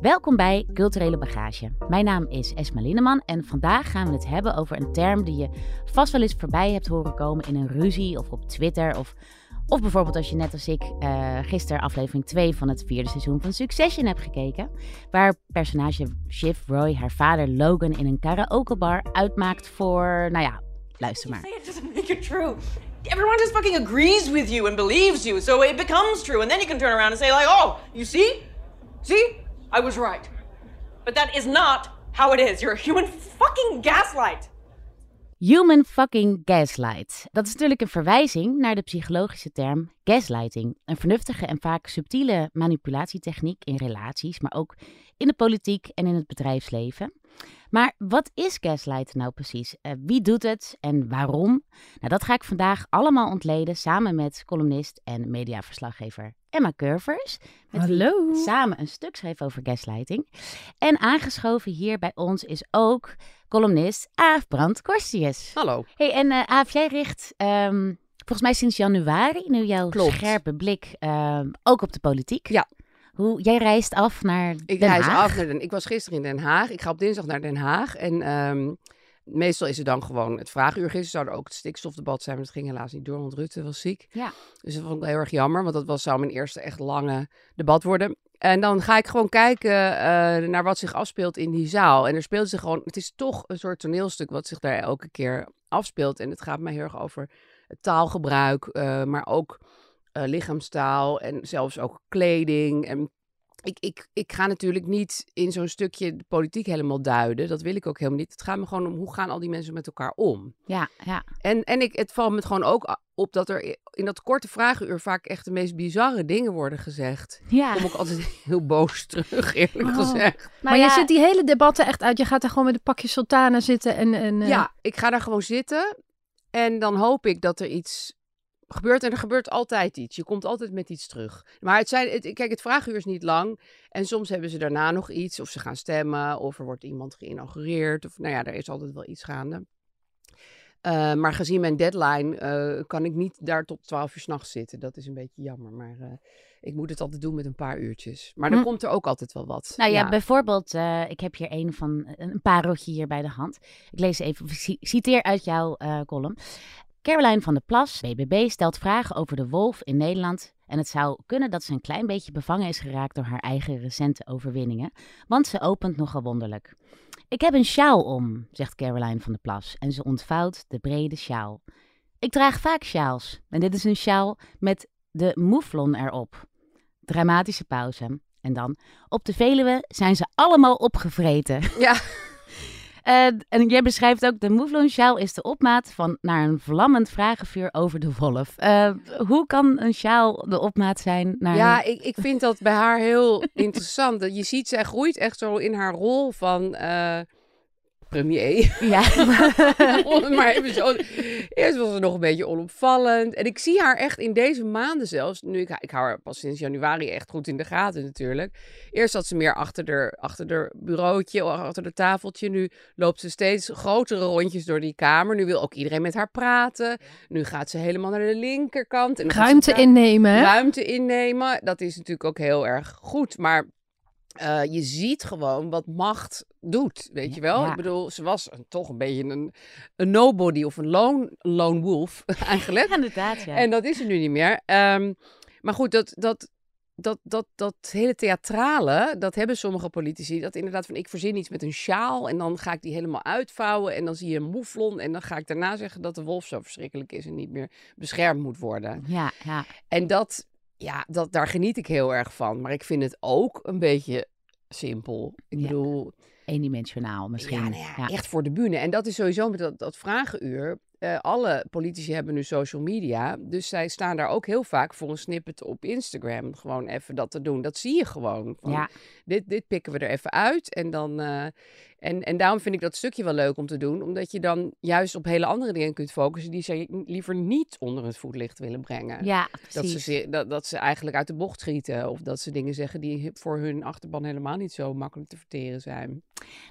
Welkom bij Culturele Bagage. Mijn naam is Esma Linneman en vandaag gaan we het hebben over een term die je vast wel eens voorbij hebt horen komen in een ruzie of op Twitter of, of bijvoorbeeld als je net als ik uh, gisteren aflevering 2 van het vierde seizoen van Succession hebt gekeken, waar personage Shiv Roy haar vader Logan in een karaokebar uitmaakt voor, nou ja, luister maar. It doesn't make it true. Everyone just fucking agrees with you and believes you, so it becomes true. And then you can turn around and say, like, oh, you see? See? I was right. But that is not how it is. You're a human fucking gaslight. Human fucking gaslight. Dat is natuurlijk een verwijzing naar de psychologische term gaslighting. Een vernuftige en vaak subtiele manipulatietechniek in relaties, maar ook in de politiek en in het bedrijfsleven. Maar wat is gaslighten nou precies? Uh, wie doet het en waarom? Nou, dat ga ik vandaag allemaal ontleden samen met columnist en mediaverslaggever Emma Curvers. Met Hallo. samen een stuk schreef over gaslighting. En aangeschoven hier bij ons is ook columnist Aaf Brand Korstius. Hallo. Hey, en uh, Aaf, jij richt um, volgens mij sinds januari nu jouw Klopt. scherpe blik um, ook op de politiek. Ja. Hoe, jij reist af naar Ik Den reis Haag. af naar Den Ik was gisteren in Den Haag. Ik ga op dinsdag naar Den Haag. En um, meestal is het dan gewoon het vraaguur. Gisteren zou er ook het stikstofdebat zijn, maar dat ging helaas niet door, want Rutte was ziek. Ja. Dus dat vond ik heel erg jammer, want dat was, zou mijn eerste echt lange debat worden. En dan ga ik gewoon kijken uh, naar wat zich afspeelt in die zaal. En er speelt zich gewoon, het is toch een soort toneelstuk wat zich daar elke keer afspeelt. En het gaat mij heel erg over taalgebruik, uh, maar ook uh, lichaamstaal en zelfs ook kleding. En ik, ik, ik ga natuurlijk niet in zo'n stukje de politiek helemaal duiden. Dat wil ik ook helemaal niet. Het gaat me gewoon om hoe gaan al die mensen met elkaar om. Ja, ja. En, en ik, het valt me gewoon ook op dat er in dat korte vragenuur vaak echt de meest bizarre dingen worden gezegd. Ja. Kom ik altijd heel boos terug, eerlijk oh. gezegd. Maar ja, je zit die hele debatten echt uit. Je gaat daar gewoon met een pakje sultanen zitten en... en uh... Ja, ik ga daar gewoon zitten. En dan hoop ik dat er iets gebeurt. En er gebeurt altijd iets. Je komt altijd met iets terug. Maar het zijn, het, kijk, het vraaguur is niet lang. En soms hebben ze daarna nog iets. Of ze gaan stemmen. Of er wordt iemand geïnaugureerd. Of nou ja, er is altijd wel iets gaande. Uh, maar gezien mijn deadline uh, kan ik niet daar tot 12 uur s'nachts zitten. Dat is een beetje jammer. Maar uh, ik moet het altijd doen met een paar uurtjes. Maar dan hm. komt er ook altijd wel wat. Nou ja, ja. bijvoorbeeld, ik heb hier een van een pareltje hier bij de hand. Ik lees even, citeer uit jouw column. Caroline van der Plas, BBB, stelt vragen over de wolf in Nederland. En het zou kunnen dat ze een klein beetje bevangen is geraakt door haar eigen recente overwinningen. Want ze opent nogal wonderlijk. Ik heb een sjaal om, zegt Caroline van der Plas. En ze ontvouwt de brede sjaal. Ik draag vaak sjaals. En dit is een sjaal met de mouflon erop. Dramatische pauze. En dan, op de Veluwe zijn ze allemaal opgevreten. Ja. Uh, en jij beschrijft ook, de mouflon sjaal is de opmaat van naar een vlammend vragenvuur over de wolf. Uh, hoe kan een sjaal de opmaat zijn naar... Ja, ik, ik vind dat bij haar heel interessant. Je ziet, zij groeit echt zo in haar rol van... Uh, premier. Ja. maar even zo. Eerst was ze nog een beetje onopvallend. En ik zie haar echt in deze maanden zelfs. Nu, ik, ik hou haar pas sinds januari echt goed in de gaten natuurlijk. Eerst zat ze meer achter de, achter de bureautje, achter de tafeltje. Nu loopt ze steeds grotere rondjes door die kamer. Nu wil ook iedereen met haar praten. Nu gaat ze helemaal naar de linkerkant. En ruimte innemen. Ruimte innemen. Dat is natuurlijk ook heel erg goed. Maar uh, je ziet gewoon wat macht doet, weet je wel? Ja. Ik bedoel, ze was een, toch een beetje een, een nobody of een lone, lone wolf eigenlijk. Ja, inderdaad, ja. En dat is er nu niet meer. Um, maar goed, dat, dat, dat, dat, dat hele theatrale, dat hebben sommige politici. Dat inderdaad van, ik verzin iets met een sjaal en dan ga ik die helemaal uitvouwen. En dan zie je een mouflon en dan ga ik daarna zeggen dat de wolf zo verschrikkelijk is en niet meer beschermd moet worden. Ja, ja. En dat ja, dat, daar geniet ik heel erg van. Maar ik vind het ook een beetje simpel. Ik Ja. bedoel, Eendimensionaal misschien. ja, nou ja, echt voor de bühne. En dat is sowieso met dat, dat vragenuur. Eh, alle politici hebben nu social media. Dus zij staan daar ook heel vaak voor een snippet op Instagram. Gewoon even dat te doen. Dat zie je gewoon. Van, Ja. dit, dit pikken we er even uit. En dan, eh, En, en daarom vind ik dat stukje wel leuk om te doen. Omdat je dan juist op hele andere dingen kunt focussen. Die ze liever niet onder het voetlicht willen brengen. Ja, Dat ze, precies. ze- dat, dat ze eigenlijk uit de bocht schieten. Of dat ze dingen zeggen die voor hun achterban helemaal niet zo makkelijk te verteren zijn.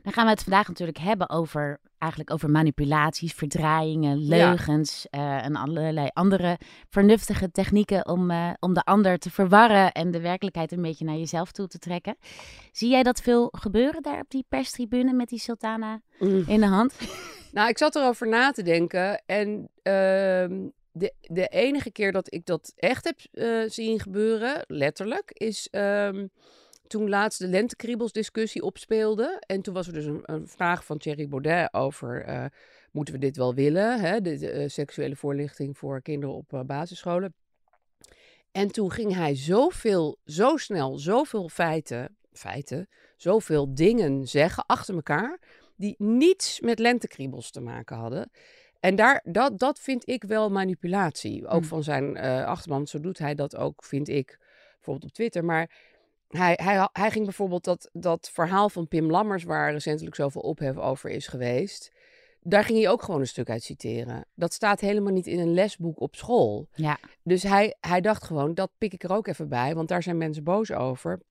Dan gaan we het vandaag natuurlijk hebben over, eigenlijk over manipulaties, verdraaiingen, leugens eh, en allerlei andere vernuftige technieken om, eh, om de ander te verwarren en de werkelijkheid een beetje naar jezelf toe te trekken. Zie jij dat veel gebeuren daar op die perstribune met die sultana in de hand? Nou, ik zat erover na te denken. En ehm, de, de enige keer dat ik dat echt heb eh, zien gebeuren, letterlijk, is ehm, toen laatst de lentekriebels discussie opspeelde. En toen was er dus een, een vraag van Thierry Baudet over... eh, moeten we dit wel willen? Hè? De, de, eh, seksuele voorlichting voor kinderen op eh, basisscholen. En toen ging hij zoveel, zo snel, zoveel feiten, feiten, zoveel dingen zeggen achter elkaar die niets met lentekriebels te maken hadden. En daar, dat, dat vind ik wel manipulatie. Ook Hmm. van zijn achterban. Zo doet hij dat ook, vind ik, bijvoorbeeld op Twitter. Maar hij, hij, hij ging bijvoorbeeld dat, dat verhaal van Pim Lammers, waar recentelijk zoveel ophef over is geweest. Daar ging hij ook gewoon een stuk uit citeren. Dat staat helemaal niet in een lesboek op school. Ja, Dus hij, hij dacht gewoon, dat pik ik er ook even bij, want daar zijn mensen boos over.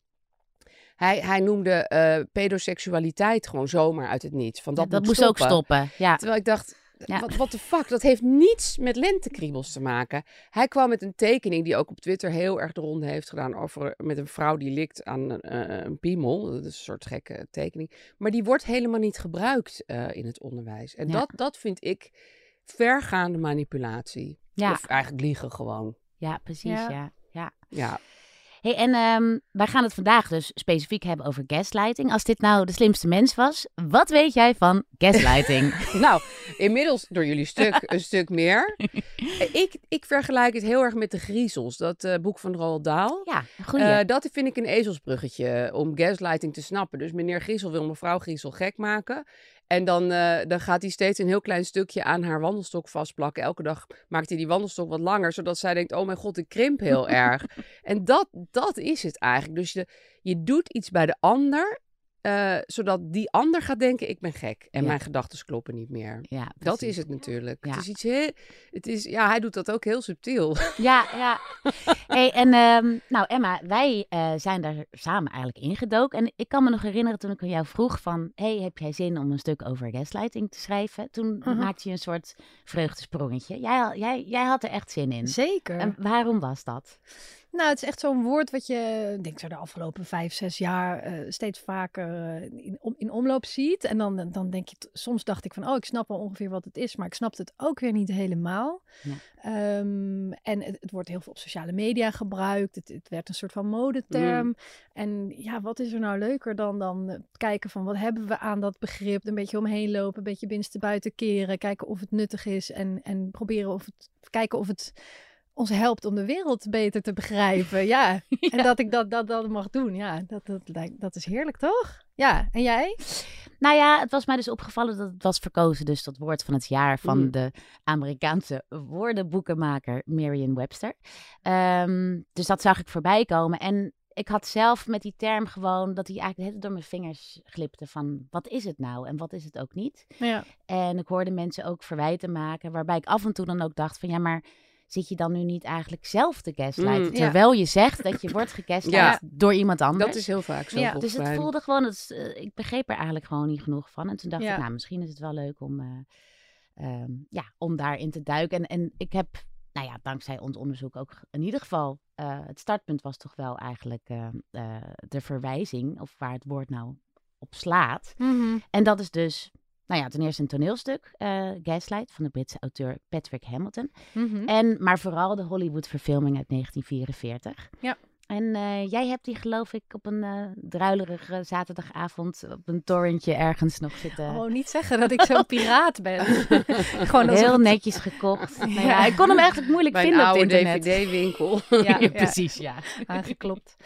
Hij, hij noemde eh, pedoseksualiteit gewoon zomaar uit het niets. Van dat, moest ook stoppen. stoppen. Ja, Terwijl ik dacht, Ja. wat what the fuck, dat heeft niets met lentekriebels te maken. Hij kwam met een tekening die ook op Twitter heel erg de ronde heeft gedaan over met een vrouw die likt aan een, eh, een piemel. Dat is een soort gekke tekening. Maar die wordt helemaal niet gebruikt eh, in het onderwijs. En Ja. dat, dat vind ik vergaande manipulatie. ja, Of eigenlijk liegen gewoon. ja precies. Ja. Ja. Ja. Hey, en ehm, wij gaan het vandaag dus specifiek hebben over gaslighting. Als dit nou de slimste mens was, wat weet jij van gaslighting? Nou, inmiddels door jullie stuk een stuk meer. Ik, ik vergelijk het heel erg met de Griezels, dat eh, boek van Roald Dahl. ja, goeie. Eh, dat vind ik een ezelsbruggetje om gaslighting te snappen. Dus meneer Griezel wil mevrouw Griezel gek maken. En dan, eh, dan gaat hij steeds een heel klein stukje aan haar wandelstok vastplakken. Elke dag maakt hij die wandelstok wat langer, zodat zij denkt: Oh mijn god, ik krimp heel erg. En dat, dat is het eigenlijk. Dus je, je doet iets bij de ander, eh, zodat die ander gaat denken: Ik ben gek. En Ja. mijn gedachten kloppen niet meer. ja, Dat is het natuurlijk. Ja. Het is iets heel. Het is, ja, hij doet dat ook heel subtiel. Ja, ja. Hey, en ehm, nou Emma, wij eh, zijn daar samen eigenlijk ingedoken. En ik kan me nog herinneren toen ik aan jou vroeg van... hey, heb jij zin om een stuk over gaslighting te schrijven? Toen Mhm. maakte je een soort vreugdesprongetje. Jij, jij, jij had er echt zin in. Zeker. En waarom was dat? Nou, het is echt zo'n woord wat je, ik denk zo de afgelopen vijf, zes jaar eh, steeds vaker eh, in, om, in omloop ziet. En dan, dan denk je, soms dacht ik van, oh, ik snap wel ongeveer wat het is, maar ik snapte het ook weer niet helemaal. Ja. Ehm, en het, het wordt heel veel op sociale media gebruikt. Het, het werd een soort van modeterm. En ja, wat is er nou leuker dan, dan eh, kijken van, wat hebben we aan dat begrip? Een beetje omheen lopen, een beetje binnenste buiten keren, kijken of het nuttig is en, en proberen of het, kijken of het ons helpt om de wereld beter te begrijpen. Ja, en dat ik dat, dat, dat mag doen. Ja, dat, dat, lijkt, dat is heerlijk, toch? Ja, en jij? Nou ja, het was mij dus opgevallen dat het was verkozen dus tot woord van het jaar van Mhm. de Amerikaanse woordenboekenmaker Merriam-Webster. Ehm, dus dat zag ik voorbij komen. En ik had zelf met die term gewoon dat hij eigenlijk de door mijn vingers glipte van wat is het nou en wat is het ook niet. Ja. En ik hoorde mensen ook verwijten maken waarbij ik af en toe dan ook dacht van ja, maar zit je dan nu niet eigenlijk zelf te gaslighten? Mm. Ja. Terwijl je zegt dat je wordt gegaslight Ja. door iemand anders. Dat is heel vaak zo. Ja, Dus het mij. voelde gewoon, het, eh, ik begreep er eigenlijk gewoon niet genoeg van. En toen dacht ik, nou, misschien is het wel leuk om, eh, ehm, ja, om daarin te duiken. En, en ik heb, nou ja, dankzij ons onderzoek ook in ieder geval, eh, het startpunt was toch wel eigenlijk de verwijzing, of waar het woord nou op slaat. En dat is dus, nou ja, ten eerste een toneelstuk, eh, Gaslight, van de Britse auteur Patrick Hamilton. Mhm. En, maar vooral de Hollywood-verfilming uit 1944. Ja. En eh, jij hebt die, geloof ik, op een eh druilerige zaterdagavond op een torrentje ergens nog zitten. Oh, niet zeggen dat ik zo'n piraat ben. Gewoon Heel het- netjes gekocht. Nou ja, Ja. ik kon hem eigenlijk moeilijk Bij een vinden op internet. dvd-winkel. Ja, ja. precies, ja. aangeklopt.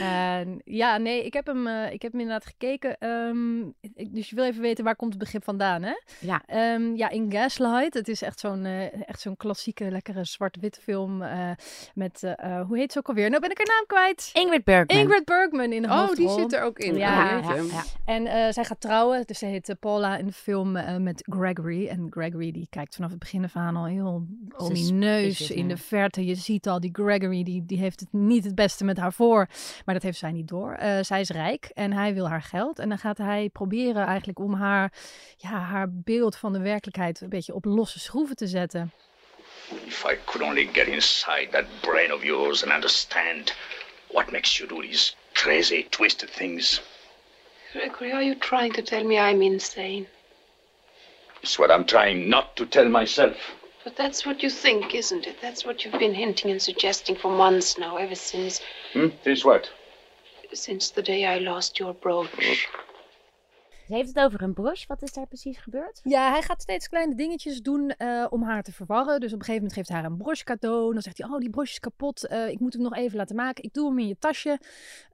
En ja, nee, ik heb hem, eh, ik heb hem inderdaad gekeken. Ehm, ik- dus je wil even weten waar komt het begrip vandaan, hè? Ja. Ehm, ja, in Gaslight. Het is echt zo'n eh, echt zo'n klassieke, lekkere zwart-wit film. eh, met, eh, eh, hoe heet ze ook alweer? Nou ben ik haar naam kwijt. Ingrid Bergman. Ingrid Bergman in de Oh, hoofdrol. die zit er ook in. Ja, Oh, ja, jeetje. ja. En eh, zij gaat trouwen, dus ze heet eh, Paula in de film eh, met Gregory. En Gregory die kijkt vanaf het begin af aan al heel omineus in de verte. Je ziet al, die Gregory die, die heeft het niet het beste met haar voor. Maar dat heeft zij niet door. Eh, zij is rijk en hij wil haar geld. En dan gaat hij proberen eigenlijk om haar, ja, haar beeld van de werkelijkheid een beetje op losse schroeven te zetten. If I could only get inside that brain of yours and understand what makes you do these crazy, twisted things. Gregory, are you trying to tell me I'm insane? It's what I'm trying not to tell myself. But that's what you think, isn't it? That's what you've been hinting and suggesting for months now, ever since Hmm? Since what? since the day I lost your brooch. Ze heeft het over een broche. Wat is daar precies gebeurd? Ja, hij gaat steeds kleine dingetjes doen eh, om haar te verwarren. Dus op een gegeven moment geeft hij haar een broche cadeau. Dan zegt hij, oh, die broche is kapot. Eh, ik moet hem nog even laten maken. Ik doe hem in je tasje.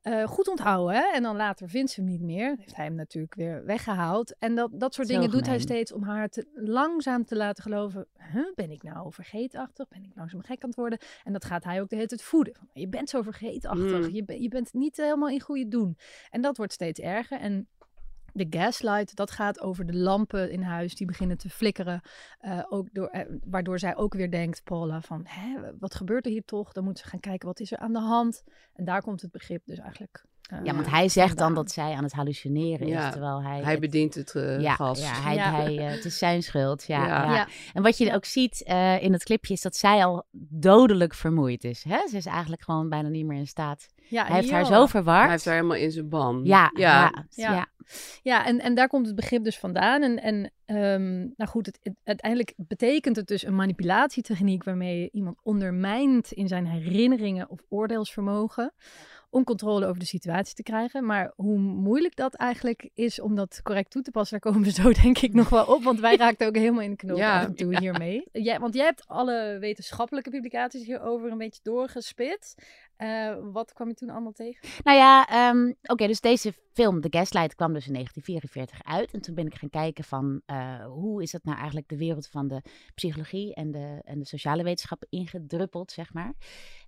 Eh, goed onthouden, hè? En dan later vindt ze hem niet meer. Heeft hij hem natuurlijk weer weggehaald. En dat, dat soort Zo dingen doet hij steeds om haar te, langzaam te laten geloven. Huh, ben ik nou vergeetachtig? Ben ik langzaam gek aan het worden? En dat gaat hij ook de hele tijd voeden. Van, je bent zo vergeetachtig. Mm. Je, je bent niet helemaal in goede doen. En dat wordt steeds erger. En de gaslight, dat gaat over de lampen in huis die beginnen te flikkeren. eh, ook door, eh, waardoor zij ook weer denkt, Paula, van wat gebeurt er hier toch? Dan moet ze gaan kijken, wat is er aan de hand? En daar komt het begrip dus eigenlijk Ja, want hij zegt dan dat zij aan het hallucineren Ja, is, terwijl hij... Hij het- bedient het eh, ja, gas. ja, hij, Ja. Hij, eh, het is zijn schuld. Ja, Ja. ja. Ja. En wat je ook ziet eh, in het clipje is dat zij al dodelijk vermoeid is. Hè? Ze is eigenlijk gewoon bijna niet meer in staat. Ja, Hij heeft haar zo verward. Hij heeft haar helemaal in zijn ban. ja, ja, Ja. ja. Ja, en, en daar komt het begrip dus vandaan. En, en ehm, nou goed, het, het- uiteindelijk betekent het dus een manipulatietechniek waarmee je iemand ondermijnt in zijn herinneringen of oordeelsvermogen. Om controle over de situatie te krijgen. Maar hoe moeilijk dat eigenlijk is om dat correct toe te passen, daar komen we zo denk ik nog wel op. Want wij raakten ook helemaal in de knoop Ja, af en toe hiermee. Jij, want jij hebt alle wetenschappelijke publicaties hierover een beetje doorgespit. Eh, wat kwam je toen allemaal tegen? Nou ja, ehm, oké, dus deze film, The Gaslight, kwam dus in 1944 uit. En toen ben ik gaan kijken van eh, hoe is dat nou eigenlijk de wereld van de psychologie en de, en de sociale wetenschappen ingedruppeld, zeg maar.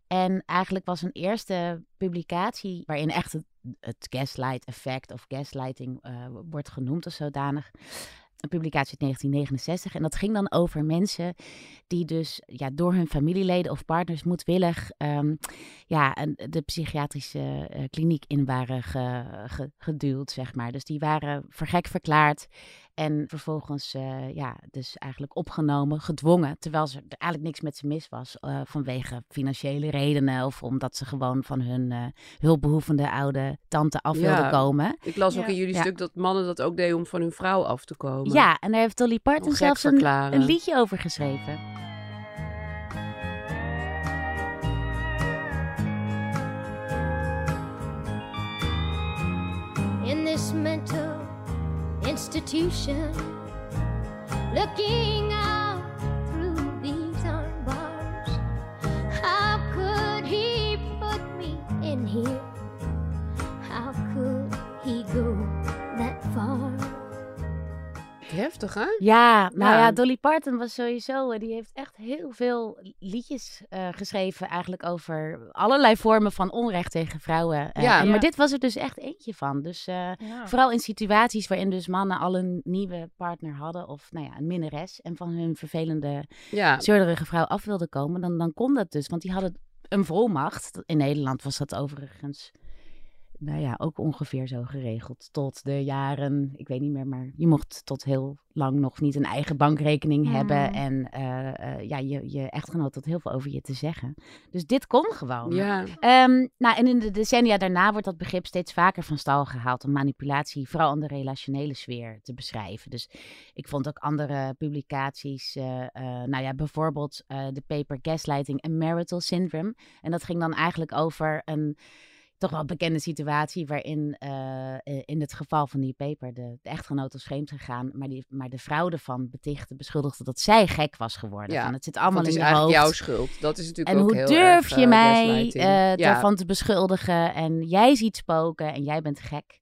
En eigenlijk was een eerste publicatie waarin echt het, gaslight effect of gaslighting eh, wordt genoemd als zodanig. Een publicatie uit 1969. En dat ging dan over mensen die dus ja, door hun familieleden of partners moedwillig ehm, ja, de psychiatrische eh, kliniek in waren ge- ge- geduwd, zeg maar. Dus die waren vergek verklaard en vervolgens eh, ja, dus eigenlijk opgenomen, gedwongen, terwijl ze, er eigenlijk niks met ze mis was eh, vanwege financiële redenen of omdat ze gewoon van hun eh, hulpbehoevende oude tante af Ja. wilden komen. Ik las ook in jullie Ja. stuk dat mannen dat ook deden om van hun vrouw af te komen. Ja, en daar heeft Dolly Parton zelfs een, een liedje over geschreven. in this mental institution, looking out through these iron bars. How could he put me in here? Heftig, hè? Ja, nou Ja. ja, Dolly Parton was sowieso, eh, die heeft echt heel veel liedjes eh, geschreven eigenlijk over allerlei vormen van onrecht tegen vrouwen. Eh, Ja. en- Ja. Maar dit was er dus echt eentje van. Dus eh, vooral in situaties waarin dus mannen al een nieuwe partner hadden of nou ja, een minnares en van hun vervelende Ja. zeurderige vrouw af wilden komen, dan, dan kon dat dus. Want die hadden een volmacht. In Nederland was dat overigens, nou ja, ook ongeveer zo geregeld. Tot de jaren, ik weet niet meer, maar je mocht tot heel lang nog niet een eigen bankrekening Mm. hebben. En eh, eh, ja, je, je echtgenoot had heel veel over je te zeggen. Dus dit kon gewoon. Ja. Ehm, nou, en in de decennia daarna wordt dat begrip steeds vaker van stal gehaald om manipulatie, vooral in de relationele sfeer, te beschrijven. Dus ik vond ook andere publicaties, eh, nou ja, bijvoorbeeld de paper Gaslighting and Marital Syndrome. En dat ging dan eigenlijk over een toch wel bekende situatie waarin eh, in het geval van die paper de, de echtgenoot was vreemd gegaan, maar, die, maar de vrouw ervan betichtte, beschuldigde dat zij gek was geworden. Ja, het zit allemaal in is eigenlijk hoofd. jouw schuld. Dat is natuurlijk En ook hoe heel durf erg, je eh, mij gaslighting. eh, ja. daarvan te beschuldigen? En jij ziet spoken en jij bent gek.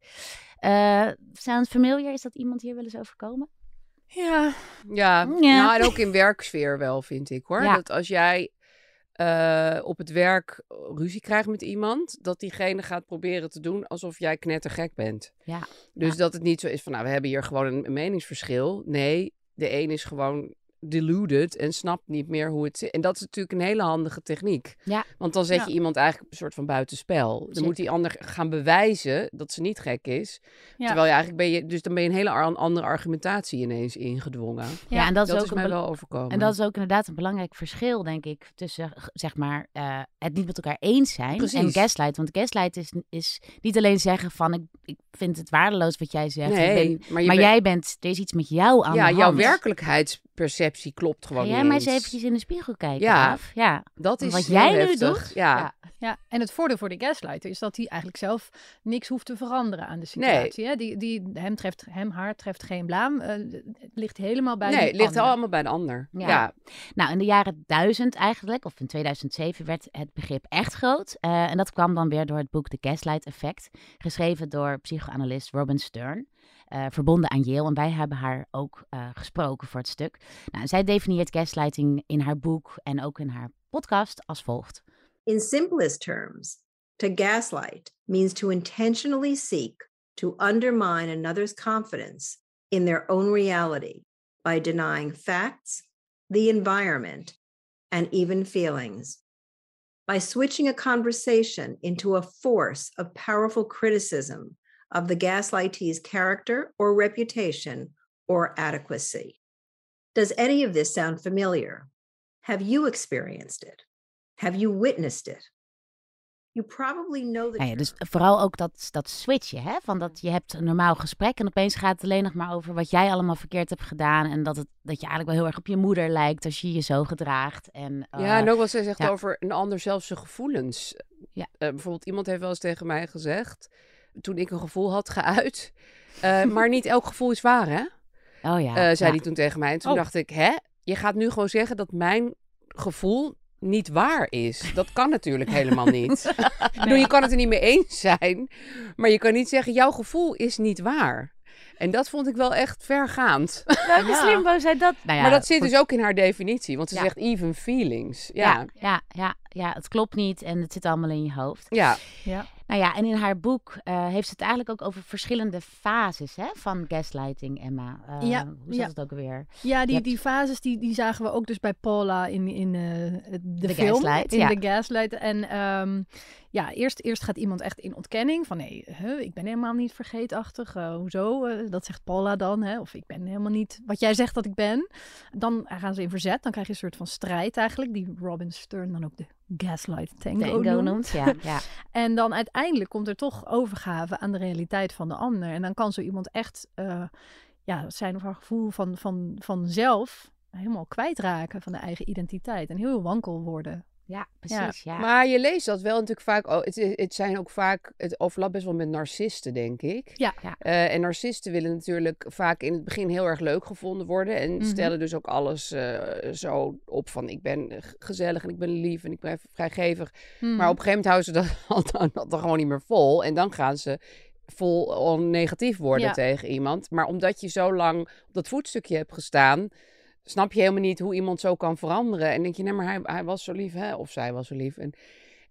Eh sounds familiar? Is dat iemand hier wel eens overkomen? Ja, Ja, Ja. Nou, en ook in werksfeer wel, vind ik hoor. Ja. Dat als jij eh, op het werk ruzie krijgt met iemand, dat diegene gaat proberen te doen alsof jij knettergek bent. Ja. Dus dat het niet zo is van, nou, we hebben hier gewoon een, een meningsverschil. Nee, de een is gewoon deluded en snapt niet meer hoe het zit. En dat is natuurlijk een hele handige techniek. Ja. Want dan zet Ja. je iemand eigenlijk een soort van buitenspel. Dan Zeker. moet die ander gaan bewijzen dat ze niet gek is. Ja. Terwijl je eigenlijk ben je, dus dan ben je een hele andere argumentatie ineens ingedwongen. Ja, en dat, Dat is is, ook mij bel- wel overkomen. En dat is ook inderdaad een belangrijk verschil, denk ik, tussen zeg maar eh, het niet met elkaar eens zijn en gaslight. Want gaslight is, is niet alleen zeggen van ik, ik vind het waardeloos wat jij zegt. ik Nee, ben- maar je maar bent- jij bent, er is iets met jou aan ja, de jouw hand. Werkelijkheidsperceptie klopt gewoon Ga jij niet maar eens eventjes in de spiegel kijken, Ja. Aaf? Ja. Dat is Wat jij nu doet, Ja. ja. Ja, en het voordeel voor de gaslighter is dat hij eigenlijk zelf niks hoeft te veranderen aan de situatie. Hè? Die, die, hem, treft, hem, haar treft geen blaam. eh, het ligt helemaal bij Nee, die het ligt ander. allemaal bij de ander. Ja. Ja. Nou, in de jaren 1000 eigenlijk, of in 2007, werd het begrip echt groot. Eh, en dat kwam dan weer door het boek The Gaslight Effect, geschreven door psychoanalist Robin Stern. Eh, verbonden aan Yale. En wij hebben haar ook eh, gesproken voor het stuk. Nou, zij definieert gaslighting in haar boek en ook in haar podcast als volgt. In simplest terms, to gaslight means to intentionally seek to undermine another's confidence in their own reality by denying facts, the environment, and even feelings. By switching a conversation into a force of powerful criticism of the gaslightee's character or reputation or adequacy. Does any of this sound familiar? Have you experienced it? Have you witnessed it? You probably know the Nou ja, dus vooral ook dat, dat switchen, hè? Van dat je hebt een normaal gesprek en opeens gaat het alleen nog maar over wat jij allemaal verkeerd hebt gedaan. En dat, het, dat je eigenlijk wel heel erg op je moeder lijkt als je je zo gedraagt. En, Ja, eh, en ook wat zij zegt ja. over een ander zelfs zijn gevoelens. Ja. Eh, bijvoorbeeld iemand heeft wel eens tegen mij gezegd, toen ik een gevoel had geuit, eh, maar niet elk gevoel is waar, hè? Oh ja. Eh, zei ja. hij toen tegen mij. En toen Oh. dacht ik, hè? Je gaat nu gewoon zeggen dat mijn gevoel niet waar is. Dat kan natuurlijk helemaal niet. Bedoel, je kan het er niet mee eens zijn, maar je kan niet zeggen, jouw gevoel is niet waar. En dat vond ik wel echt vergaand. Welke slimbo zei dat? Nou ja, maar dat zit dus ook in haar definitie, want ze Ja. zegt even feelings. Ja, Ja, ja, ja, ja, het klopt niet en het zit allemaal in je hoofd. ja. Ja. Nou ja, en in haar boek eh, heeft ze het eigenlijk ook over verschillende fases hè, van gaslighting, Emma. Eh, Ja, hoe zat ja. het ook alweer? Ja, die, hebt- die fases die, die zagen we ook dus bij Paula in, in eh, de, De film. Gaslight, in ja. de Gaslight. En ehm, ja, eerst, eerst gaat iemand echt in ontkenning van nee, huh, ik ben helemaal niet vergeetachtig. Eh, hoezo? Eh, dat zegt Paula dan. Hè? Of ik ben helemaal niet wat jij zegt dat ik ben. Dan gaan ze in verzet. Dan krijg je een soort van strijd eigenlijk. Die Robin Stern dan ook de Gaslight Tango, Tango noemt. noemt, ja. ja. En dan uiteindelijk komt er toch overgave aan de realiteit van de ander. En dan kan zo iemand echt eh, ja, zijn of haar gevoel van, van, van zelf helemaal kwijtraken van de eigen identiteit. En heel wankel worden. Ja, precies. Ja. Maar je leest dat wel natuurlijk vaak. Oh, het, het zijn ook vaak. Het overlapt best wel met narcisten, denk ik. Ja, Ja. Eh, en narcisten willen natuurlijk vaak in het begin heel erg leuk gevonden worden. En Mhm. stellen dus ook alles eh, zo op van ik ben gezellig en ik ben lief en ik ben vrijgevig. Mhm. Maar op een gegeven moment houden ze dat, dat, dat dan gewoon niet meer vol. En dan gaan ze vol on negatief worden Ja. tegen iemand. Maar omdat je zo lang op dat voetstukje hebt gestaan, snap je helemaal niet hoe iemand zo kan veranderen. En denk je, nee, maar hij, hij was zo lief, hè? of zij was zo lief. En,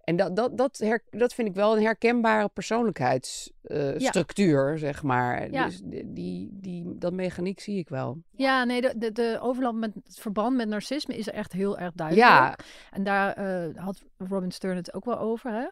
en dat, dat, dat, her, dat vind ik wel een herkenbare persoonlijkheidsstructuur, zeg maar. Ja. Dus die, die, die, dat mechaniek zie ik wel. Ja, nee, de, de, de overlap met het verband met narcisme is echt heel erg duidelijk. Ja, En daar eh, had Robin Stern het ook wel over. Hè?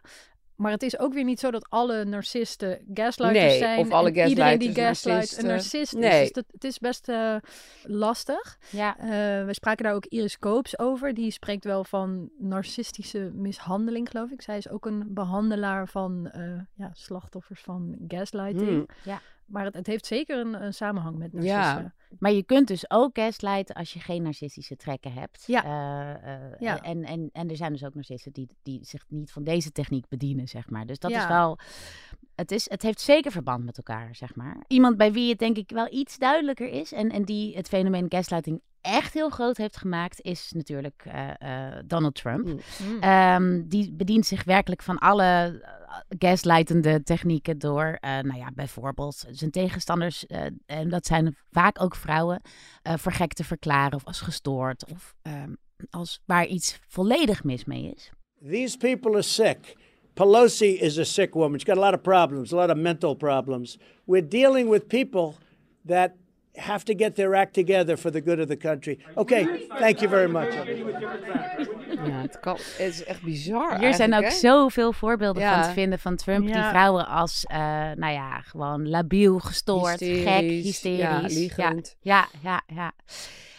Maar het is ook weer niet zo dat alle narcisten gaslighters Nee, zijn. of alle en iedereen die gaslighters gaslight een narcisten. narcist is. Nee. Dus dat, het is best eh, lastig. ja. Eh, we spraken daar ook Iris Koops over. Die spreekt wel van narcistische mishandeling, geloof ik. Zij is ook een behandelaar van eh, ja, slachtoffers van gaslighting. Hmm. Ja. Maar het, het heeft zeker een, een samenhang met Ja. Maar je kunt dus ook gaslighten als je geen narcistische trekken hebt. Ja. Eh, eh, Ja. En, en, en er zijn dus ook narcisten die, die zich niet van deze techniek bedienen, zeg maar. Dus dat Ja. is wel... Het, is, het heeft zeker verband met elkaar, zeg maar. Iemand bij wie het denk ik wel iets duidelijker is... en, en die het fenomeen gaslighting echt heel groot heeft gemaakt... is natuurlijk eh, eh, Donald Trump. Mm. Mm. Ehm, die bedient zich werkelijk van alle eh, gaslightende technieken door, eh, nou ja, bijvoorbeeld zijn tegenstanders, eh, en dat zijn vaak ook vrouwen, eh voor gek te verklaren of als gestoord of ehm, als waar iets volledig mis mee is. These people are sick. Pelosi is a sick woman. She's got a lot of problems, a lot of mental problems. We're dealing with people that have to get their act together for the good of the country. Okay, thank you very much. Ja, het, kan, het is echt bizar. Hier zijn ook hè? zoveel voorbeelden Ja. van te vinden van Trump. Die vrouwen als, eh, nou ja, gewoon labiel, gestoord, gek, Hysterisch, ja, Ja, liegend. Ja, ja, ja.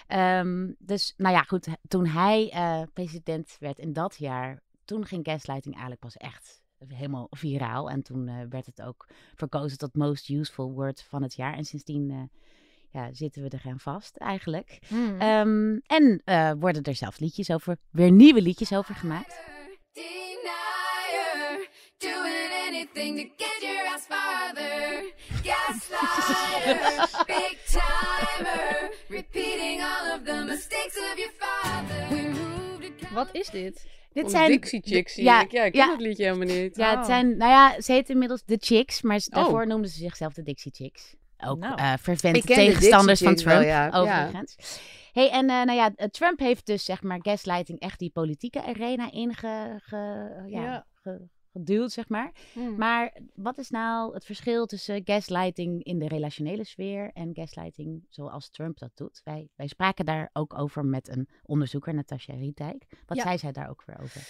Ehm, dus, nou ja, goed. Toen hij eh, president werd in dat jaar, toen ging gaslighting eigenlijk pas echt helemaal viraal. En toen eh, werd het ook verkozen tot most useful word van het jaar. En sindsdien eh, ja, zitten we er aan vast eigenlijk. Hmm. Ehm, en eh, worden er zelfs liedjes over, weer nieuwe liedjes over gemaakt. Denier, doing anything to get your ass farther. Gaslighter, big timer, repeating all of the mistakes of your father. We moved to Wat is dit? Dit zijn Dixie Chicks zie ja, ik. Ja, ik ken ja. dat liedje helemaal niet. Ja, het Oh. zijn, nou ja, ze heet inmiddels de Chicks, maar Oh. daarvoor noemden ze zichzelf de Dixie Chicks. Ook Nou. eh tegenstanders van wel, Trump, ja. Ja. overigens. Hey, en eh, nou ja, eh, Trump heeft dus zeg maar gaslighting echt die politieke arena inge, ge- ja, Ja. ge- geduwd, zeg maar. Hmm. Maar wat is nou het verschil tussen gaslighting in de relationele sfeer en gaslighting zoals Trump dat doet? Wij, wij spraken daar ook over met een onderzoeker, Natasja Rietijk. Wat Ja. zei zij daar ook weer over?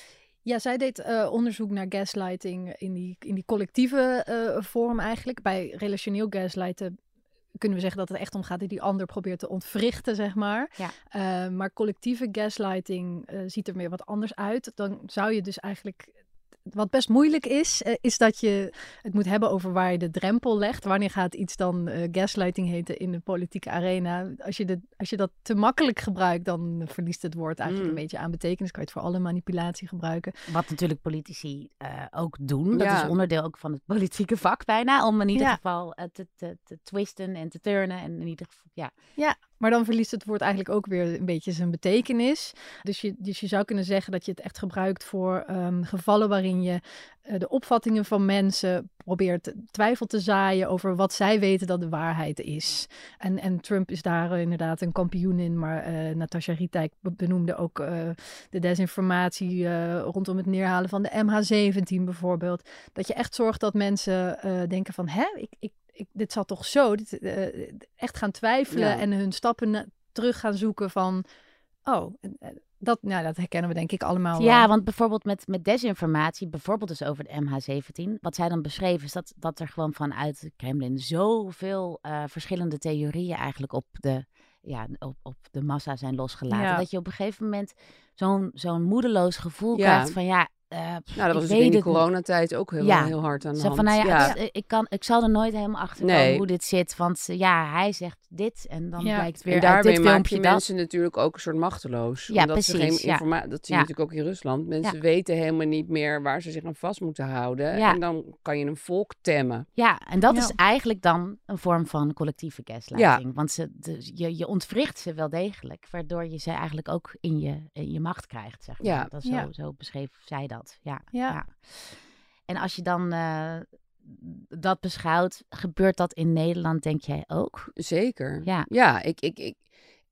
Ja, zij deed eh, onderzoek naar gaslighting in die, in die collectieve eh, vorm eigenlijk. Bij relationeel gaslighten kunnen we zeggen dat het echt om gaat die die ander probeert te ontwrichten, zeg maar. Ja. Eh, maar collectieve gaslighting eh, ziet er weer wat anders uit. Dan zou je dus eigenlijk... Wat best moeilijk is, eh, is dat je het moet hebben over waar je de drempel legt. Wanneer gaat iets dan eh, gaslighting heten in de politieke arena? Als je, de, als je dat te makkelijk gebruikt, dan verliest het woord eigenlijk Mm. een beetje aan betekenis. Kan je het voor alle manipulatie gebruiken. Wat natuurlijk politici eh, ook doen. Dat Ja. is onderdeel ook van het politieke vak bijna. Om in ieder Ja. geval te, te, te twisten en te turnen. En in ieder geval, ja. Ja, maar dan verliest het woord eigenlijk ook weer een beetje zijn betekenis. Dus je, dus je zou kunnen zeggen dat je het echt gebruikt voor ehm, gevallen waarin je eh, de opvattingen van mensen probeert twijfel te zaaien over wat zij weten dat de waarheid is. En, en Trump is daar eh, inderdaad een kampioen in, maar eh Natasja Rietijk be- benoemde ook de desinformatie rondom het neerhalen van de MH17 bijvoorbeeld. Dat je echt zorgt dat mensen denken van, hè, ik, ik, dit zat toch zo? Dit, eh, echt gaan twijfelen Ja. en hun stappen na- terug gaan zoeken van, oh, eh, dat, nou, dat herkennen we denk ik allemaal wel. ja, want bijvoorbeeld met, met desinformatie, bijvoorbeeld dus over de MH17. Wat zij dan beschreven is dat, dat er gewoon vanuit het Kremlin zoveel eh, verschillende theorieën eigenlijk op de, ja, op, op de massa zijn losgelaten. Ja. Dat je op een gegeven moment zo'n zo'n moedeloos gevoel Ja. krijgt van ja... eh, pff, Nou, dat was in niet. coronatijd ook heel, Ja. heel hard aan de hand. van, nou ja, ja. het- ik, kan, ik zal er nooit helemaal achter komen Nee. hoe dit zit. Want eh, ja, hij zegt dit en dan Ja. blijkt weer en uit daarmee dit maak filmpje je dat. mensen natuurlijk ook een soort machteloos. Ja, omdat ze geen ja. informa- Dat zie Ja. je natuurlijk ook in Rusland. Mensen weten helemaal niet meer waar ze zich aan vast moeten houden. Ja. En dan kan je een volk temmen. Ja, en dat Ja. is eigenlijk dan een vorm van collectieve gaslighting. Want ze, de- je, je ontwricht ze wel degelijk, waardoor je ze eigenlijk ook in je, in je macht krijgt. Zeg maar. Ja. Dat is zo, Ja. zo beschreef zij dat. Ja, Ja. En als je dan eh, dat beschouwt, gebeurt dat in Nederland, denk jij ook? Zeker. Ja. Ja, ik, ik, ik,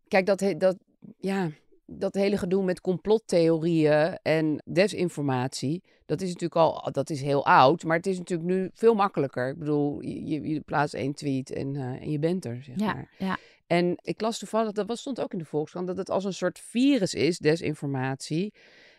kijk, dat, he- dat, ja, dat hele gedoe met complottheorieën en desinformatie, dat is natuurlijk al, dat is heel oud, maar het is natuurlijk nu veel makkelijker. Ik bedoel, je, je, je plaatst één tweet en, eh, en je bent er, zeg Ja, maar. ja. En ik las toevallig, dat was, stond ook in de Volkskrant, dat het als een soort virus is, desinformatie.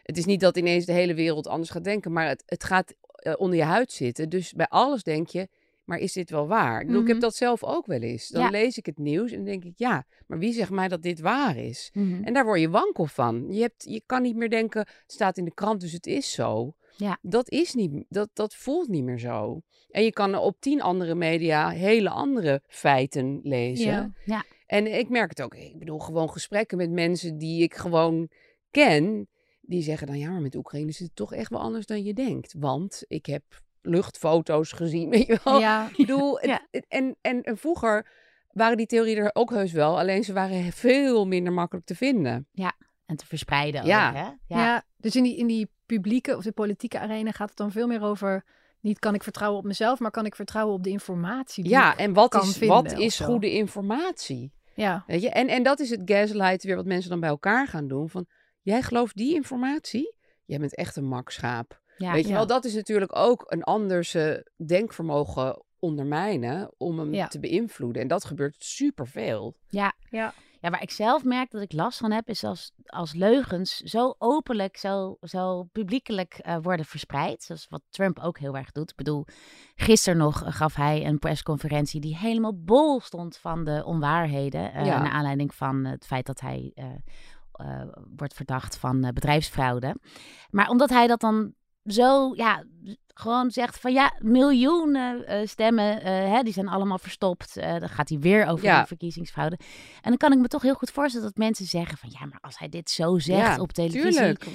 Het is niet dat ineens de hele wereld anders gaat denken, maar het, het gaat eh, onder je huid zitten. Dus bij alles denk je, maar is dit wel waar? Ik bedoel, ik heb Mhm. dat zelf ook wel eens. Dan Ja. lees ik het nieuws en denk ik, ja, maar wie zegt mij dat dit waar is? Mhm. En daar word je wankel van. Je, hebt, je kan niet meer denken, het staat in de krant, dus het is zo. Ja. Dat is niet, dat, dat voelt niet meer zo. En je kan op tien andere media hele andere feiten lezen. Ja. Ja. En ik merk het ook. Ik bedoel, gewoon gesprekken met mensen die ik gewoon ken. Die zeggen dan, ja, maar met Oekraïne is het toch echt wel anders dan je denkt. Want ik heb luchtfoto's gezien, weet je wel. Ja. Ik bedoel, Ja. en, en, en vroeger waren die theorieën er ook heus wel. Alleen ze waren veel minder makkelijk te vinden. En te verspreiden Ja. ook, hè? Ja. dus in die, in die publieke of de politieke arena gaat het dan veel meer over... Niet kan ik vertrouwen op mezelf, maar kan ik vertrouwen op de informatie die Ja, ik en wat kan is, vinden wat is goede informatie? Ja, Weet je? En, en dat is het gaslight weer wat mensen dan bij elkaar gaan doen. Van, Jij gelooft die informatie? Jij bent echt een makschaap. Ja. Weet je Ja. wel, dat is natuurlijk ook een anders eh, denkvermogen ondermijnen om hem Ja. te beïnvloeden. En dat gebeurt superveel. Ja. Ja. Ja, waar ik zelf merk dat ik last van heb, is als, als leugens zo openlijk, zo, zo publiekelijk eh, worden verspreid. Zoals wat Trump ook heel erg doet. Ik bedoel, gisteren nog eh, gaf hij een persconferentie die helemaal bol stond van de onwaarheden. Ja. Naar aanleiding van het feit dat hij wordt verdacht van eh, bedrijfsfraude. Maar omdat hij dat dan zo, ja, gewoon zegt van ja, miljoenen eh, stemmen, eh, hè, die zijn allemaal verstopt. Eh, dan gaat hij weer over Ja. die verkiezingsfraude. En dan kan ik me toch heel goed voorstellen dat mensen zeggen van ja, maar als hij dit zo zegt Ja, op televisie, Tuurlijk.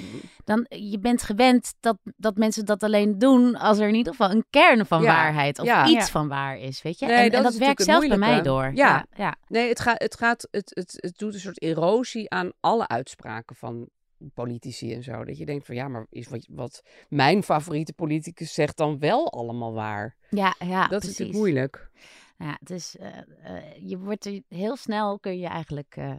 dan je bent gewend dat, dat mensen dat alleen doen als er in ieder geval een kern van Ja, waarheid of iets van waar is, weet je? Nee, en, dat en dat is werkt zelfs bij mij door. Ja. ja, ja. Nee, het, gaat, het, gaat, het, het, het doet een soort erosie aan alle uitspraken van politici en zo. Dat je denkt van ja, maar is wat, wat mijn favoriete politicus zegt dan wel allemaal waar? Ja, ja, dat precies. is natuurlijk moeilijk. Ja, het is, eh, eh, je wordt er heel snel kun je eigenlijk eh,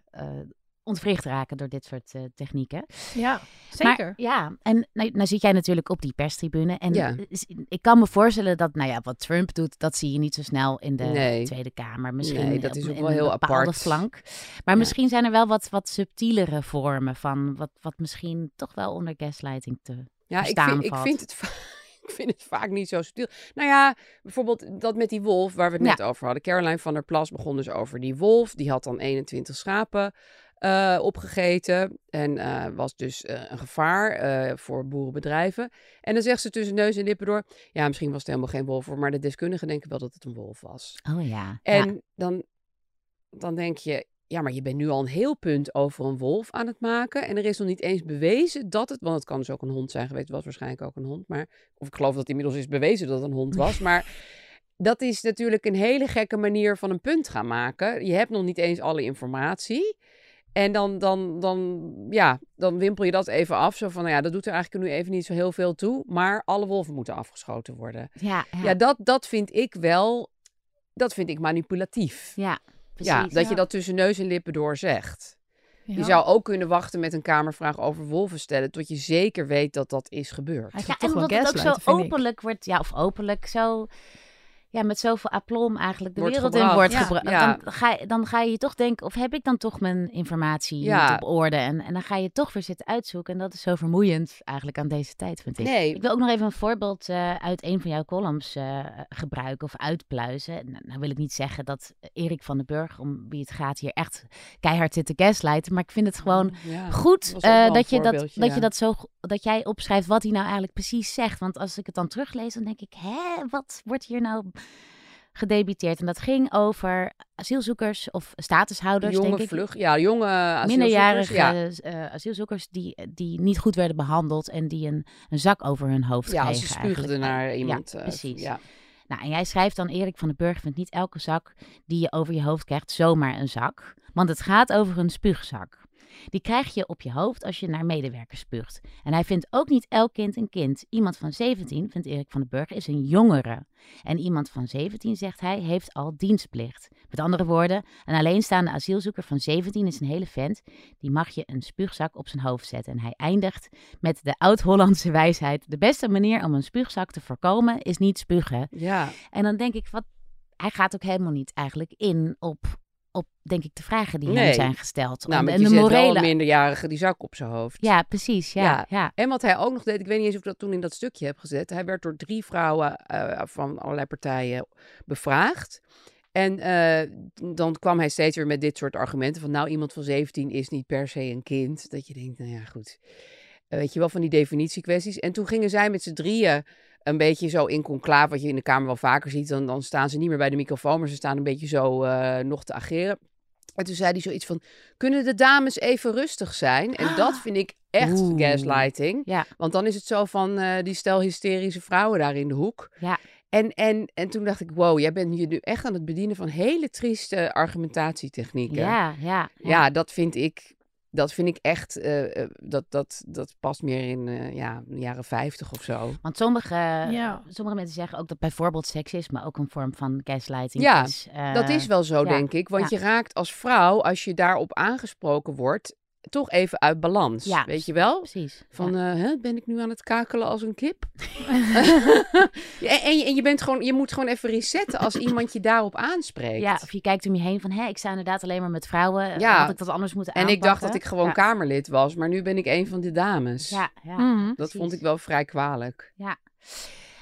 ontwricht raken door dit soort eh, technieken. Ja, Maar, zeker. ja, en nou, nou zit jij natuurlijk op die perstribune. En Ja. is- ik kan me voorstellen dat, nou ja, wat Trump doet, dat zie je niet zo snel in de Nee. Tweede Kamer. Misschien Nee, dat is ook wel heel apart. flank. Maar Ja. misschien zijn er wel wat, wat subtielere vormen van wat, wat misschien toch wel onder gaslighting te Ja, ik vind, ik, vind het ik vind het vaak niet zo subtiel. Nou ja, bijvoorbeeld dat met die wolf waar we het Ja. net over hadden. Caroline van der Plas begon dus over die wolf. Die had dan 21 schapen eh, opgegeten en eh, was dus eh, een gevaar voor boerenbedrijven. En dan zegt ze tussen neus en lippen door... Ja, misschien was het helemaal geen wolf, maar de deskundigen denken wel dat het een wolf was. Oh ja. En ja. dan, dan denk je, ja, maar je bent nu al een heel punt over een wolf aan het maken. En er is nog niet eens bewezen dat het, want het kan dus ook een hond zijn geweest, het was waarschijnlijk ook een hond. Maar, of ik geloof dat inmiddels is bewezen dat het een hond was. Maar dat is natuurlijk een hele gekke manier van een punt gaan maken. Je hebt nog niet eens alle informatie. En dan, dan, dan, ja, dan wimpel je dat even af. Zo van, nou ja, dat doet er eigenlijk nu even niet zo heel veel toe. Maar alle wolven moeten afgeschoten worden. Ja, ja, Ja, dat, dat vind ik wel, dat vind ik manipulatief. ja, Ja, precies. dat je dat tussen neus en lippen door zegt. Ja. Je zou ook kunnen wachten met een kamervraag over wolven stellen... tot je zeker weet dat dat is gebeurd. Hij Ja, toch en omdat het ook zo openlijk wordt, ja, of openlijk zo, ja, met zoveel aplomb eigenlijk de Wordt wereld gebracht. in wordt Ja. gebracht. Ja. Dan, ga, je- dan ga je toch denken, of heb ik dan toch mijn informatie Ja. niet op orde? En, en dan ga je toch weer zitten uitzoeken. En dat is zo vermoeiend eigenlijk aan deze tijd, vind ik. Nee, Ik wil ook nog even een voorbeeld eh, uit een van jouw columns eh, gebruiken of uitpluizen. Nou, nou wil ik niet zeggen dat Erik van den Burg, om wie het gaat, hier echt keihard zit te gaslighten. Maar ik vind het gewoon ja, goed ook eh, dat, je dat, dat je dat zo dat jij opschrijft wat hij nou eigenlijk precies zegt. Want als ik het dan teruglees, dan denk ik, hè, wat wordt hier nou gedebiteerd? En dat ging over asielzoekers of statushouders, jonge denk ik. vlug, ja, jonge asielzoekers. Minderjarige Ja, eh, asielzoekers die, die niet goed werden behandeld en die een, een zak over hun hoofd ja kregen. als ze spuugden naar iemand. Ja, eh, precies. Ja. Nou, en jij schrijft dan, Erik van den Burg vindt niet elke zak die je over je hoofd krijgt zomaar een zak. Want het gaat over een spuugzak. Die krijg je op je hoofd als je naar medewerkers spuugt. En hij vindt ook niet elk kind een kind. Iemand van 17, vindt Erik van den Burg, is een jongere. En iemand van 17, zegt hij, heeft al dienstplicht. Met andere woorden, een alleenstaande asielzoeker van 17 is een hele vent. Die mag je een spuugzak op zijn hoofd zetten. En hij eindigt met de oud-Hollandse wijsheid. De beste manier om een spuugzak te voorkomen is niet spugen. ja, En dan denk ik, wat, hij gaat ook helemaal niet eigenlijk in op, op denk ik, de vragen die hem Nee. zijn gesteld. nou, En- de wel morele. minderjarige die zak op zijn hoofd. Ja, precies. Ja, Ja. ja. En wat hij ook nog deed, ik weet niet eens of ik dat toen in dat stukje heb gezet. Hij werd door drie vrouwen eh, van allerlei partijen bevraagd. En eh, dan kwam hij steeds weer met dit soort argumenten van, nou, iemand van 17 is niet per se een kind. Dat je denkt, nou ja, goed. Eh, weet je wel, van die definitiekwesties. En toen gingen zij met z'n drieën een beetje zo in conclave, wat je in de Kamer wel vaker ziet. Dan, dan staan ze niet meer bij de microfoon, maar ze staan een beetje zo eh, nog te ageren. En toen zei hij zoiets van, kunnen de dames even rustig zijn? En dat vind ik echt Oeh. gaslighting. Ja. Want dan is het zo van eh, die stel hysterische vrouwen daar in de hoek. Ja. En, en, en toen dacht ik, wow, jij bent je nu echt aan het bedienen van hele trieste argumentatietechnieken. Ja, ja, ja. Ja, dat vind ik, dat vind ik echt, eh, eh, dat, dat, dat past meer in eh, ja, de jaren 50 of zo. Want sommige, Ja. sommige mensen zeggen ook dat bijvoorbeeld seksisme ook een vorm van gaslighting Ja, is. Eh, dat is wel zo, ja, denk ik. Want ja. je raakt als vrouw, als je daarop aangesproken wordt, toch even uit balans. Ja, weet je wel? Precies. Van, eh, hè, ben ik nu aan het kakelen als een kip? Ja, en, je, en je, bent gewoon, je moet gewoon even resetten als iemand je daarop aanspreekt. Ja, of je kijkt om je heen van, hé, ik sta inderdaad alleen maar met vrouwen. Ja. Had ik dat anders moeten en aanpakken? ik dacht dat ik gewoon ja. Kamerlid was, maar nu ben ik een van de dames. Ja, ja. Mhm. Dat precies. vond ik wel vrij kwalijk. Ja.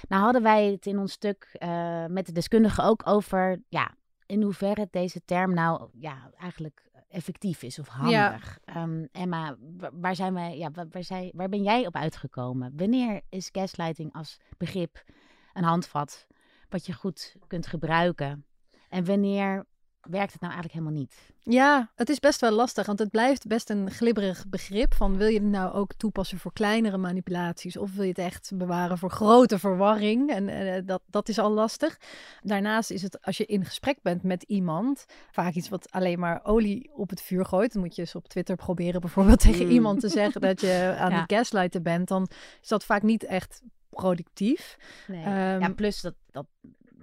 Nou hadden wij het in ons stuk eh, met de deskundigen ook over, ja, in hoeverre deze term nou, ja, eigenlijk effectief is of handig. Ehm, Emma, wa- waar zijn wij, ja, wa- waar, zij, waar ben jij op uitgekomen? Wanneer is gaslighting als begrip een handvat wat je goed kunt gebruiken? En wanneer werkt het nou eigenlijk helemaal niet? Ja, het is best wel lastig, want het blijft best een glibberig begrip. Van wil je het nou ook toepassen voor kleinere manipulaties of wil je het echt bewaren voor grote verwarring? En eh, dat, dat is al lastig. Daarnaast is het als je in gesprek bent met iemand, vaak iets wat alleen maar olie op het vuur gooit. Dan moet je eens op Twitter proberen bijvoorbeeld tegen Mm. iemand te zeggen dat je aan Ja. het gaslighten bent. Dan is dat vaak niet echt productief. Nee. Ehm, ja, plus dat, dat,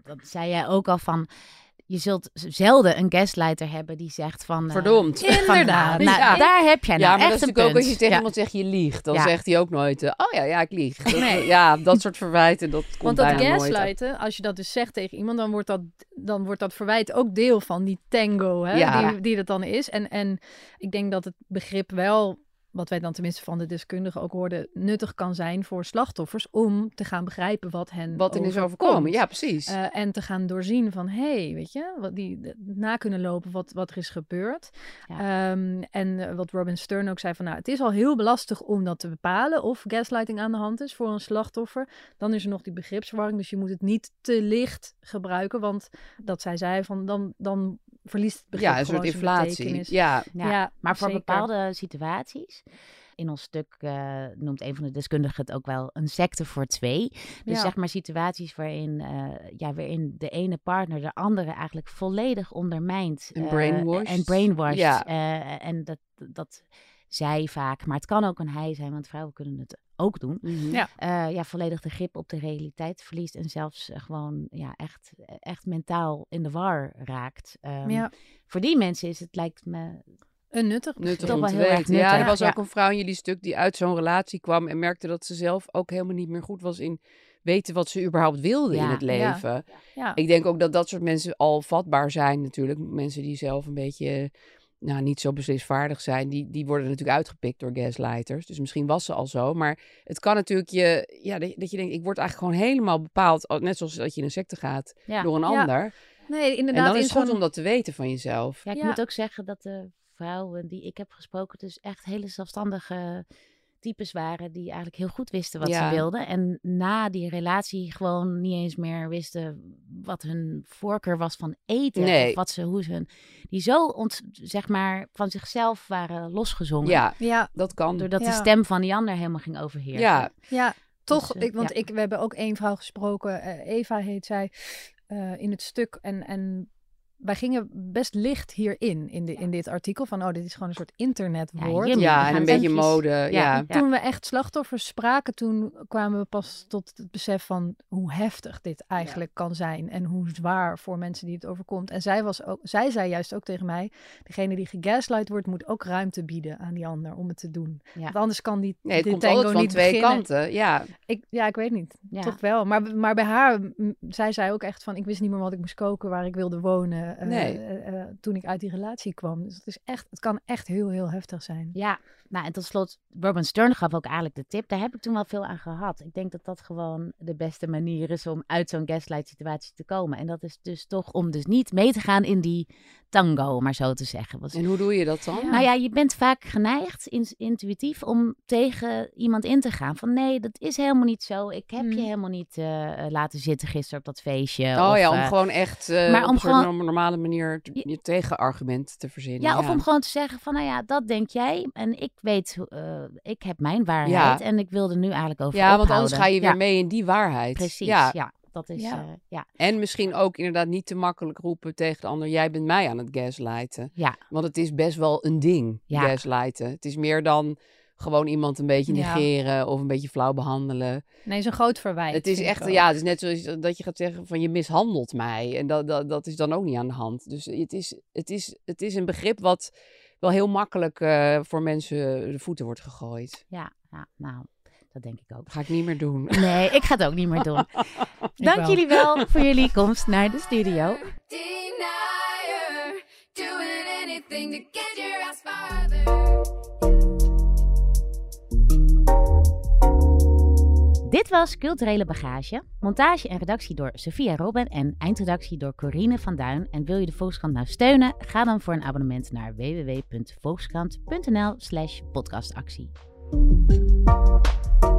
dat zei jij ook al van. Je zult zelden een gaslighter hebben die zegt van... eh, Verdomd. van, Inderdaad. nou, Ja. daar heb jij nou ja, maar echt dat is een natuurlijk ook als je tegen Ja. iemand zegt je liegt. Dan Ja. zegt hij ook nooit, eh, oh ja, ja, ik lieg. Dat, Nee. Ja, dat soort verwijten, dat komt Want dat gaslighten, als je dat dus zegt tegen iemand, dan wordt dat, dan wordt dat verwijt ook deel van die tango, hè, Ja. die, die dat dan is. En, en ik denk dat het begrip wel, wat wij dan tenminste van de deskundigen ook hoorden, nuttig kan zijn voor slachtoffers om te gaan begrijpen wat hen Wat er is overkomt. overkomen. Ja, precies. Eh, en te gaan doorzien van, hé, hey, weet je, wat die na kunnen lopen wat, wat er is gebeurd. Ehm, en eh, wat Robin Stern ook zei van, nou, het is al heel lastig om dat te bepalen of gaslighting aan de hand is voor een slachtoffer. Dan is er nog die begripsverwarring, dus je moet het niet te licht gebruiken, want dat zij zei van, dan, dan verliest het begrip ja, een soort inflatie. Ja, Ja, Ja, maar voor zeker. bepaalde situaties. In ons stuk eh, noemt een van de deskundigen het ook wel een secte voor twee. Dus Ja. zeg maar situaties waarin, eh, ja, waarin de ene partner de andere eigenlijk volledig ondermijnt. En eh, brainwashed. En brainwashed. Ja. eh, en dat, dat zij vaak, maar het kan ook een hij zijn, want vrouwen kunnen het ook doen. Mhm. Ja. Eh, ja, volledig de grip op de realiteit verliest en zelfs eh, gewoon ja, echt, echt mentaal in de war raakt. Ehm, Ja, Voor die mensen is het, lijkt me, een nuttig Nuttig om wel te heel erg weten. Ja, nuttig. er was Ja. ook een vrouw in jullie stuk die uit zo'n relatie kwam en merkte dat ze zelf ook helemaal niet meer goed was in weten wat ze überhaupt wilde in Ja. het Ja. leven. Ja. Ik denk ook dat dat soort mensen al vatbaar zijn natuurlijk. Mensen die zelf een beetje nou, niet zo beslisvaardig zijn, die, die worden natuurlijk uitgepikt door gaslighters. Dus misschien was ze al zo. Maar het kan natuurlijk je, ja, dat, dat je denkt, ik word eigenlijk gewoon helemaal bepaald, al- net zoals dat je in een secte gaat, ja. door een Ja, ander. Nee, En inderdaad. dan is het goed om dat te weten van jezelf. Ja, ik Ja. moet ook zeggen dat de vrouwen die ik heb gesproken dus echt hele zelfstandige types waren die eigenlijk heel goed wisten wat Ja. ze wilden. En na die relatie gewoon niet eens meer wisten wat hun voorkeur was van eten. Nee. Of wat ze, hoe ze hun, die zo ont, zeg maar van zichzelf waren losgezongen. Ja, Ja, dat kan. Doordat de stem van die ander helemaal ging overheersen. Ja, Ja, toch. Dus, eh, ik, want ja. ik, we hebben ook één vrouw gesproken, eh, Eva heet zij, eh, in het stuk. En, en wij gingen best licht hierin, in, de, in dit artikel. Van, oh, dit is gewoon een soort internetwoord. Ja, ja en een beetje mode. Ja, Ja. Toen we echt slachtoffers spraken, toen kwamen we pas tot het besef van hoe heftig dit eigenlijk kan zijn. En hoe zwaar voor mensen die het overkomt. En zij, was ook, zij zei juist ook tegen mij, degene die gegaslight wordt, moet ook ruimte bieden aan die ander om het te doen. Ja. Want anders kan die Nee, het dit komt tango altijd van niet twee beginnen. kanten. Ja, Ik, ja, ik weet niet. Ja. Toch wel. Maar, maar bij haar, zij zei ook echt van, ik wist niet meer wat ik moest koken, waar ik wilde wonen, eh, Nee. eh, eh, toen ik uit die relatie kwam. Dus het, is echt, het kan echt heel, heel heftig zijn. Ja, nou en tot slot, Robin Stern gaf ook eigenlijk de tip. Daar heb ik toen wel veel aan gehad. Ik denk dat dat gewoon de beste manier is om uit zo'n gaslight situatie te komen. En dat is dus toch om dus niet mee te gaan in die tango, om maar zo te zeggen. Want, en hoe doe je dat dan? Nou ja, je bent vaak geneigd, in- intuïtief, om tegen iemand in te gaan. Van nee, dat is helemaal niet zo. Ik heb je Mm. helemaal niet eh, laten zitten gisteren op dat feestje. Oh of, ja, om eh, gewoon echt eh, maar op om een soort gewoon- norm- normale manier t- je tegenargument te verzinnen. Ja, of om gewoon te zeggen van, nou ja, dat denk jij. En ik weet, ik heb mijn waarheid. En ik wil er nu eigenlijk over Ja, want anders ga je weer mee in die waarheid. Precies, Ja. Dat is, Ja. eh, ja. En misschien ook inderdaad niet te makkelijk roepen tegen de ander: jij bent mij aan het gaslighten. Ja. Want het is best wel een ding, Ja. gaslighten. Het is meer dan gewoon iemand een beetje Ja. negeren of een beetje flauw behandelen. Nee, het is een groot verwijt. Het is echt, ja, het is net zoals dat je gaat zeggen van je mishandelt mij. En dat, dat, dat is dan ook niet aan de hand. Dus het is, het is, het is een begrip wat, wel heel makkelijk eh, voor mensen de voeten wordt gegooid. Ja, ja, nou, dat denk ik ook. Dat ga ik niet meer doen. Nee, ik ga het ook niet meer doen. Dank wel. jullie wel voor jullie komst naar de studio. Denier, doing anything to get your ass farther. Dit was Culturele Bagage. Montage en redactie door Sophia Robben en eindredactie door Corine van Duin. En wil je de Volkskrant nou steunen? Ga dan voor een abonnement naar www.volkskrant.nl slash podcastactie. Thank you.